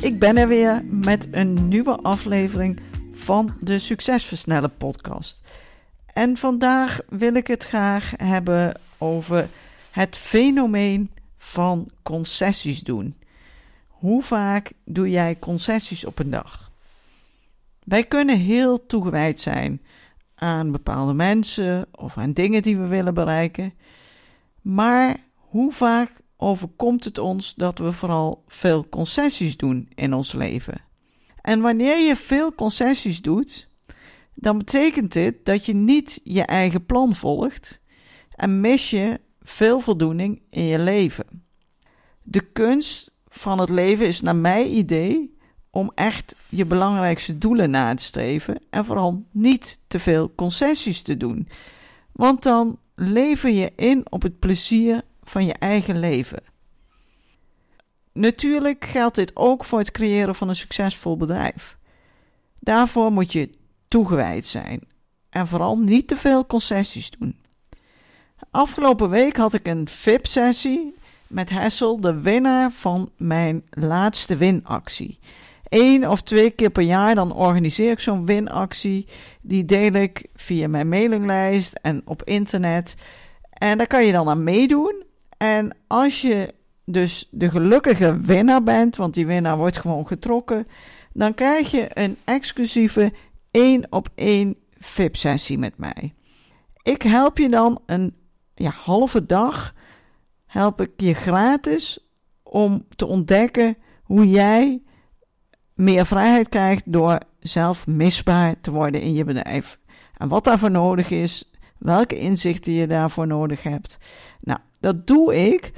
Ik ben er weer met een nieuwe aflevering van de Succesversnellen podcast. En vandaag wil ik het graag hebben over het fenomeen van concessies doen. Hoe vaak doe jij concessies op een dag? Wij kunnen heel toegewijd zijn aan bepaalde mensen of aan dingen die we willen bereiken. Maar hoe vaak overkomt het ons dat we vooral veel concessies doen in ons leven? En wanneer je veel concessies doet, dan betekent dit dat je niet je eigen plan volgt en mis je veel voldoening in je leven. De kunst van het leven is naar mijn idee om echt je belangrijkste doelen na te streven en vooral niet te veel concessies te doen. Want dan lever je in op het plezier van je eigen leven. Natuurlijk geldt dit ook voor het creëren van een succesvol bedrijf. Daarvoor moet je toegewijd zijn en vooral niet te veel concessies doen. Afgelopen week had ik een VIP-sessie met Hessel, de winnaar van mijn laatste winactie. Eén of twee keer per jaar dan organiseer ik zo'n winactie. Die deel ik via mijn mailinglijst en op internet. En daar kan je dan aan meedoen. En als je dus de gelukkige winnaar bent, want die winnaar wordt gewoon getrokken, dan krijg je een exclusieve één op één VIP-sessie met mij. Ik help je dan een ja, halve dag, help ik je gratis om te ontdekken hoe jij meer vrijheid krijgt door zelf misbaar te worden in je bedrijf. En wat daarvoor nodig is, welke inzichten je daarvoor nodig hebt. Nou, dat doe ik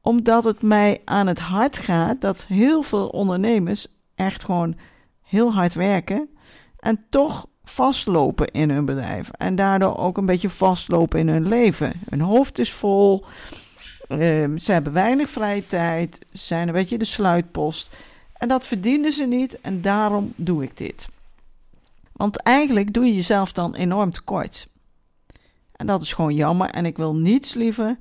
omdat het mij aan het hart gaat dat heel veel ondernemers echt gewoon heel hard werken en toch vastlopen in hun bedrijf. En daardoor ook een beetje vastlopen in hun leven. Hun hoofd is vol, ehm, ze hebben weinig vrije tijd, ze zijn een beetje de sluitpost. En dat verdienen ze niet en daarom doe ik dit. Want eigenlijk doe je jezelf dan enorm tekort. En dat is gewoon jammer en ik wil niets liever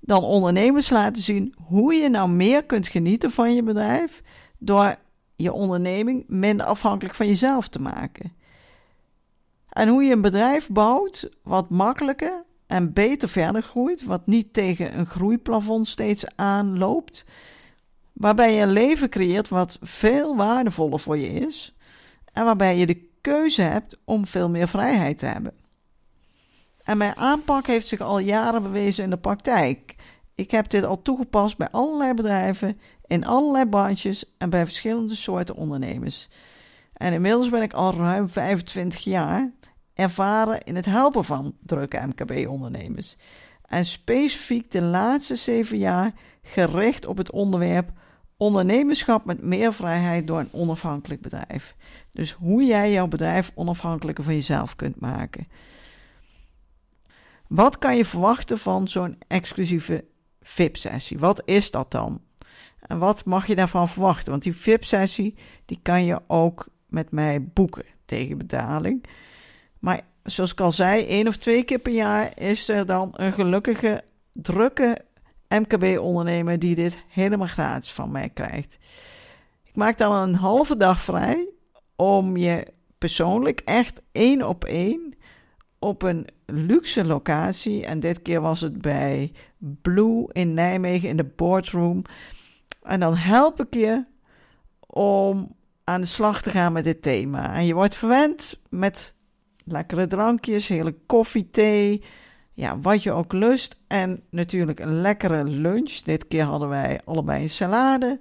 dan ondernemers laten zien hoe je nou meer kunt genieten van je bedrijf door je onderneming minder afhankelijk van jezelf te maken. En hoe je een bedrijf bouwt wat makkelijker en beter verder groeit, wat niet tegen een groeiplafond steeds aanloopt, waarbij je een leven creëert wat veel waardevoller voor je is en waarbij je de keuze hebt om veel meer vrijheid te hebben. En mijn aanpak heeft zich al jaren bewezen in de praktijk. Ik heb dit al toegepast bij allerlei bedrijven, in allerlei branches en bij verschillende soorten ondernemers. En inmiddels ben ik al ruim 25 jaar ervaren in het helpen van drukke MKB-ondernemers. En specifiek de laatste zeven jaar gericht op het onderwerp ondernemerschap met meer vrijheid door een onafhankelijk bedrijf. Dus hoe jij jouw bedrijf onafhankelijker van jezelf kunt maken. Wat kan je verwachten van zo'n exclusieve VIP-sessie? Wat is dat dan? En wat mag je daarvan verwachten? Want die VIP-sessie die kan je ook met mij boeken tegen betaling. Maar zoals ik al zei, één of twee keer per jaar is er dan een gelukkige, drukke MKB-ondernemer die dit helemaal gratis van mij krijgt. Ik maak dan een halve dag vrij om je persoonlijk echt één op één op een luxe locatie. En dit keer was het bij Blue in Nijmegen in de boardroom. En dan help ik je om aan de slag te gaan met dit thema. En je wordt verwend met lekkere drankjes, hele koffie, thee. Ja, wat je ook lust. En natuurlijk een lekkere lunch. Dit keer hadden wij allebei een salade.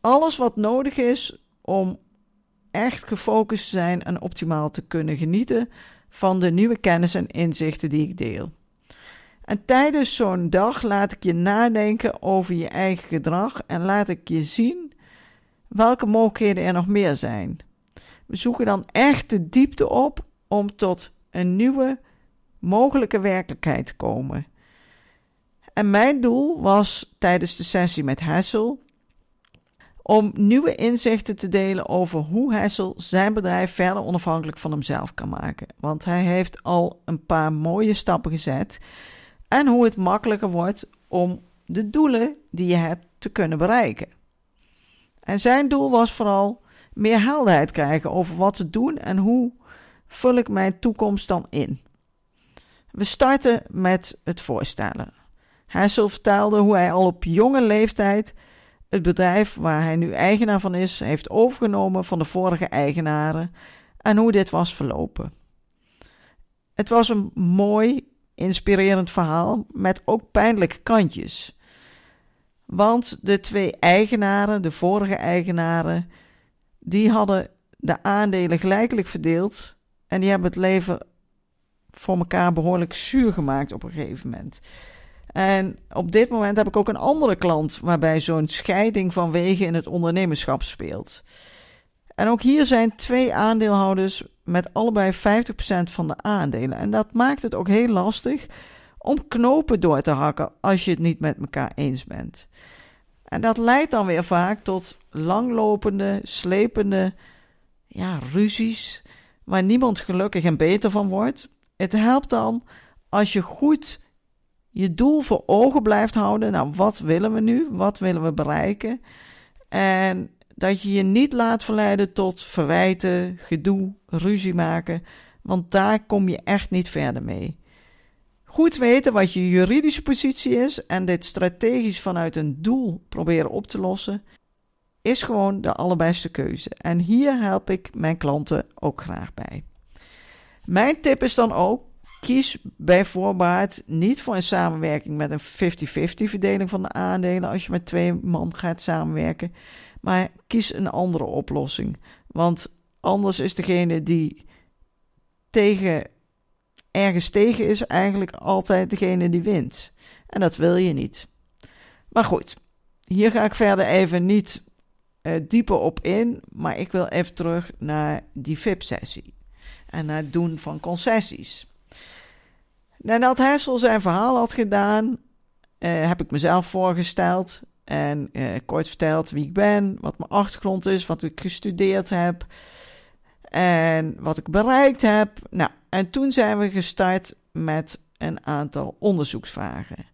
Alles wat nodig is om echt gefocust te zijn en optimaal te kunnen genieten van de nieuwe kennis en inzichten die ik deel. En tijdens zo'n dag laat ik je nadenken over je eigen gedrag en laat ik je zien welke mogelijkheden er nog meer zijn. We zoeken dan echt de diepte op om tot een nieuwe mogelijke werkelijkheid te komen. En mijn doel was tijdens de sessie met Hessel om nieuwe inzichten te delen over hoe Hessel zijn bedrijf verder onafhankelijk van hemzelf kan maken. Want hij heeft al een paar mooie stappen gezet en hoe het makkelijker wordt om de doelen die je hebt te kunnen bereiken. En zijn doel was vooral meer helderheid krijgen over wat te doen en hoe vul ik mijn toekomst dan in. We starten met het voorstellen. Hessel vertelde hoe hij al op jonge leeftijd het bedrijf waar hij nu eigenaar van is, heeft overgenomen van de vorige eigenaren en hoe dit was verlopen. Het was een mooi, inspirerend verhaal met ook pijnlijke kantjes. Want de twee eigenaren, de vorige eigenaren, die hadden de aandelen gelijkelijk verdeeld en die hebben het leven voor elkaar behoorlijk zuur gemaakt op een gegeven moment. En op dit moment heb ik ook een andere klant waarbij zo'n scheiding van wegen in het ondernemerschap speelt. En ook hier zijn twee aandeelhouders met allebei 50% van de aandelen. En dat maakt het ook heel lastig om knopen door te hakken als je het niet met elkaar eens bent. En dat leidt dan weer vaak tot langlopende, slepende ja, ruzies waar niemand gelukkig en beter van wordt. Het helpt dan als je goed je doel voor ogen blijft houden. Nou, wat willen we nu? Wat willen we bereiken? En dat je je niet laat verleiden tot verwijten, gedoe, ruzie maken, want daar kom je echt niet verder mee. Goed weten wat je juridische positie is en dit strategisch vanuit een doel proberen op te lossen, is gewoon de allerbeste keuze. En hier help ik mijn klanten ook graag bij. Mijn tip is dan ook: kies bij voorbaat niet voor een samenwerking met een 50-50 verdeling van de aandelen als je met twee man gaat samenwerken, maar kies een andere oplossing. Want anders is degene die tegen ergens tegen is eigenlijk altijd degene die wint. En dat wil je niet. Maar goed, hier ga ik verder even niet uh, dieper op in, maar ik wil even terug naar die VIP-sessie en naar het doen van concessies. Nadat Hessel zijn verhaal had gedaan, uh, heb ik mezelf voorgesteld en uh, kort verteld wie ik ben, wat mijn achtergrond is, wat ik gestudeerd heb en wat ik bereikt heb. Nou, en toen zijn we gestart met een aantal onderzoeksvragen.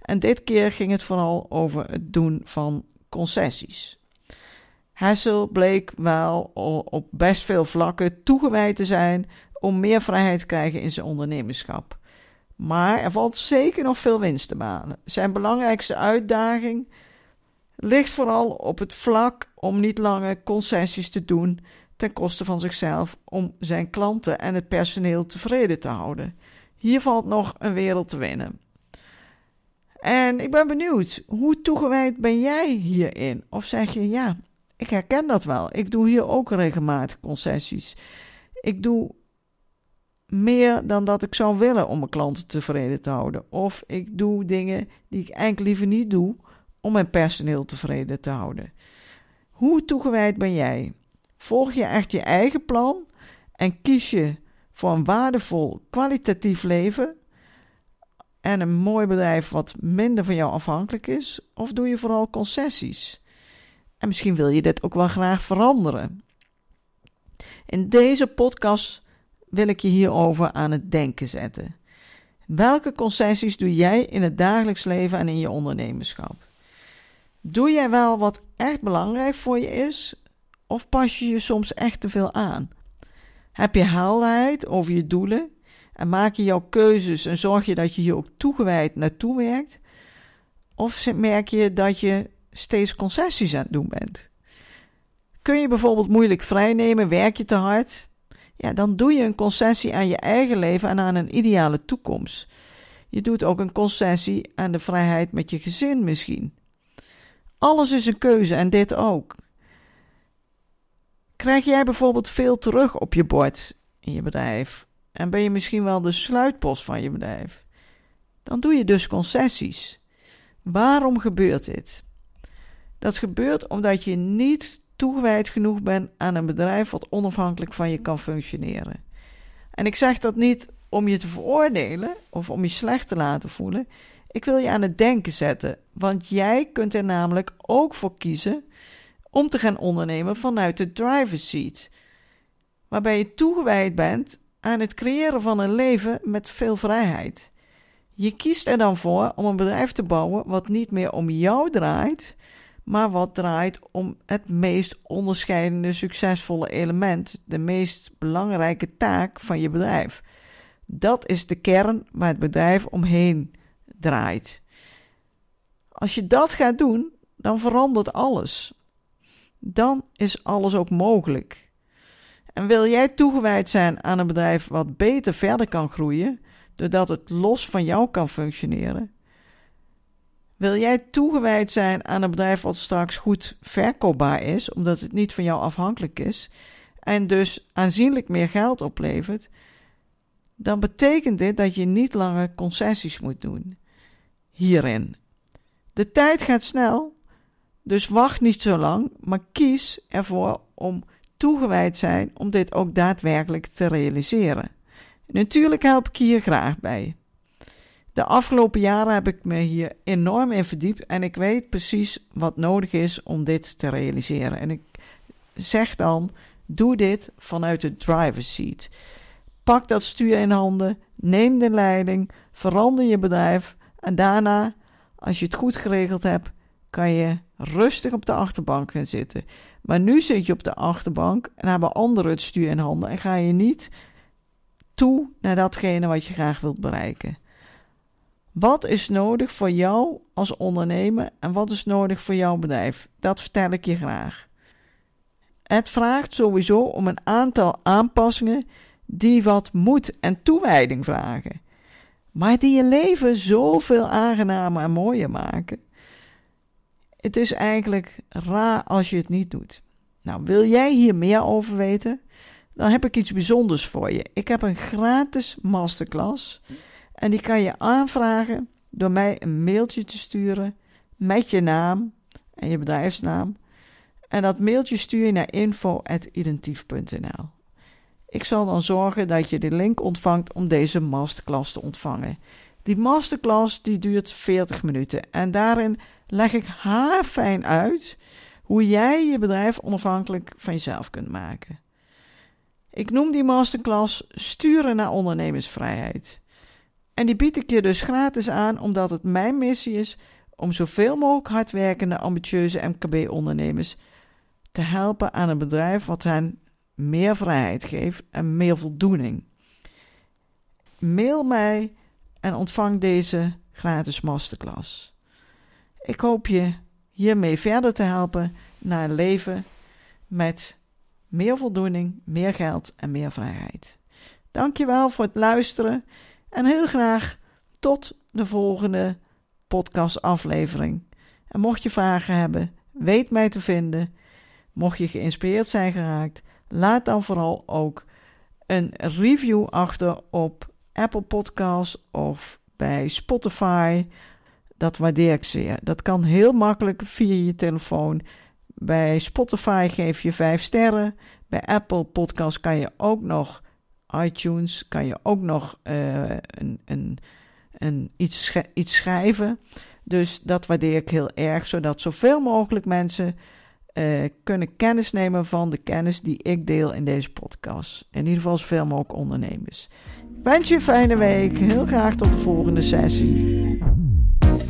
En dit keer ging het vooral over het doen van concessies. Hessel bleek wel op best veel vlakken toegewijd te zijn om meer vrijheid te krijgen in zijn ondernemerschap. Maar er valt zeker nog veel winst te behalen. Zijn belangrijkste uitdaging ligt vooral op het vlak om niet langer concessies te doen ten koste van zichzelf om zijn klanten en het personeel tevreden te houden. Hier valt nog een wereld te winnen. En ik ben benieuwd, hoe toegewijd ben jij hierin? Of zeg je ja, ik herken dat wel. Ik doe hier ook regelmatig concessies. Ik doe meer dan dat ik zou willen om mijn klanten tevreden te houden. Of ik doe dingen die ik eigenlijk liever niet doe om mijn personeel tevreden te houden. Hoe toegewijd ben jij? Volg je echt je eigen plan en kies je voor een waardevol, kwalitatief leven en een mooi bedrijf wat minder van jou afhankelijk is? Of doe je vooral concessies? En misschien wil je dit ook wel graag veranderen. In deze podcast wil ik je hierover aan het denken zetten. Welke concessies doe jij in het dagelijks leven en in je ondernemerschap? Doe jij wel wat echt belangrijk voor je is, of pas je je soms echt te veel aan? Heb je helderheid over je doelen en maak je jouw keuzes en zorg je dat je hier ook toegewijd naartoe werkt? Of merk je dat je steeds concessies aan het doen bent? Kun je bijvoorbeeld moeilijk vrijnemen, werk je te hard? Ja, dan doe je een concessie aan je eigen leven en aan een ideale toekomst. Je doet ook een concessie aan de vrijheid met je gezin misschien. Alles is een keuze en dit ook. Krijg jij bijvoorbeeld veel terug op je bord in je bedrijf en ben je misschien wel de sluitpost van je bedrijf? dan doe je dus concessies. Waarom gebeurt dit? Dat gebeurt omdat je niet toegewijd genoeg bent aan een bedrijf wat onafhankelijk van je kan functioneren. En ik zeg dat niet om je te veroordelen of om je slecht te laten voelen. Ik wil je aan het denken zetten, want jij kunt er namelijk ook voor kiezen om te gaan ondernemen vanuit de driver's seat, waarbij je toegewijd bent aan het creëren van een leven met veel vrijheid. Je kiest er dan voor om een bedrijf te bouwen wat niet meer om jou draait, maar wat draait om het meest onderscheidende, succesvolle element, de meest belangrijke taak van je bedrijf. Dat is de kern waar het bedrijf omheen draait. Als je dat gaat doen, dan verandert alles. Dan is alles ook mogelijk. En wil jij toegewijd zijn aan een bedrijf wat beter verder kan groeien, doordat het los van jou kan functioneren? Wil jij toegewijd zijn aan een bedrijf wat straks goed verkoopbaar is, omdat het niet van jou afhankelijk is, en dus aanzienlijk meer geld oplevert? Dan betekent dit dat je niet langer concessies moet doen hierin. De tijd gaat snel, dus wacht niet zo lang, maar kies ervoor om toegewijd zijn om dit ook daadwerkelijk te realiseren. Natuurlijk help ik je hier graag bij. De afgelopen jaren heb ik me hier enorm in verdiept en ik weet precies wat nodig is om dit te realiseren. En ik zeg dan: doe dit vanuit de driver's seat. Pak dat stuur in handen, neem de leiding, verander je bedrijf en daarna, als je het goed geregeld hebt, kan je rustig op de achterbank gaan zitten. Maar nu zit je op de achterbank en hebben anderen het stuur in handen en ga je niet toe naar datgene wat je graag wilt bereiken. Wat is nodig voor jou als ondernemer en wat is nodig voor jouw bedrijf? Dat vertel ik je graag. Het vraagt sowieso om een aantal aanpassingen die wat moed en toewijding vragen, maar die je leven zoveel aangenamer en mooier maken. Het is eigenlijk raar als je het niet doet. Nou, wil jij hier meer over weten? Dan heb ik iets bijzonders voor je. Ik heb een gratis masterclass en die kan je aanvragen door mij een mailtje te sturen met je naam en je bedrijfsnaam. En dat mailtje stuur je naar info.identief.nl. Ik zal dan zorgen dat je de link ontvangt om deze masterclass te ontvangen. Die masterclass die duurt 40 minuten en daarin leg ik haarfijn uit hoe jij je bedrijf onafhankelijk van jezelf kunt maken. Ik noem die masterclass Sturen naar ondernemersvrijheid. En die bied ik je dus gratis aan omdat het mijn missie is om zoveel mogelijk hardwerkende, ambitieuze MKB-ondernemers te helpen aan een bedrijf wat hen meer vrijheid geeft en meer voldoening. Mail mij en ontvang deze gratis masterclass. Ik hoop je hiermee verder te helpen naar een leven met meer voldoening, meer geld en meer vrijheid. Dankjewel voor het luisteren en heel graag tot de volgende podcastaflevering. En mocht je vragen hebben, weet mij te vinden. Mocht je geïnspireerd zijn geraakt, laat dan vooral ook een review achter op Apple Podcasts of bij Spotify. Dat waardeer ik zeer. Dat kan heel makkelijk via je telefoon. Bij Spotify geef je 5 sterren. Bij Apple Podcasts kan je ook nog iTunes kan je ook nog uh, een, een, een iets, iets schrijven. Dus dat waardeer ik heel erg, zodat zoveel mogelijk mensen uh, kunnen kennis nemen van de kennis die ik deel in deze podcast. In ieder geval zoveel mogelijk ondernemers. Ik wens je een fijne week. Heel graag tot de volgende sessie.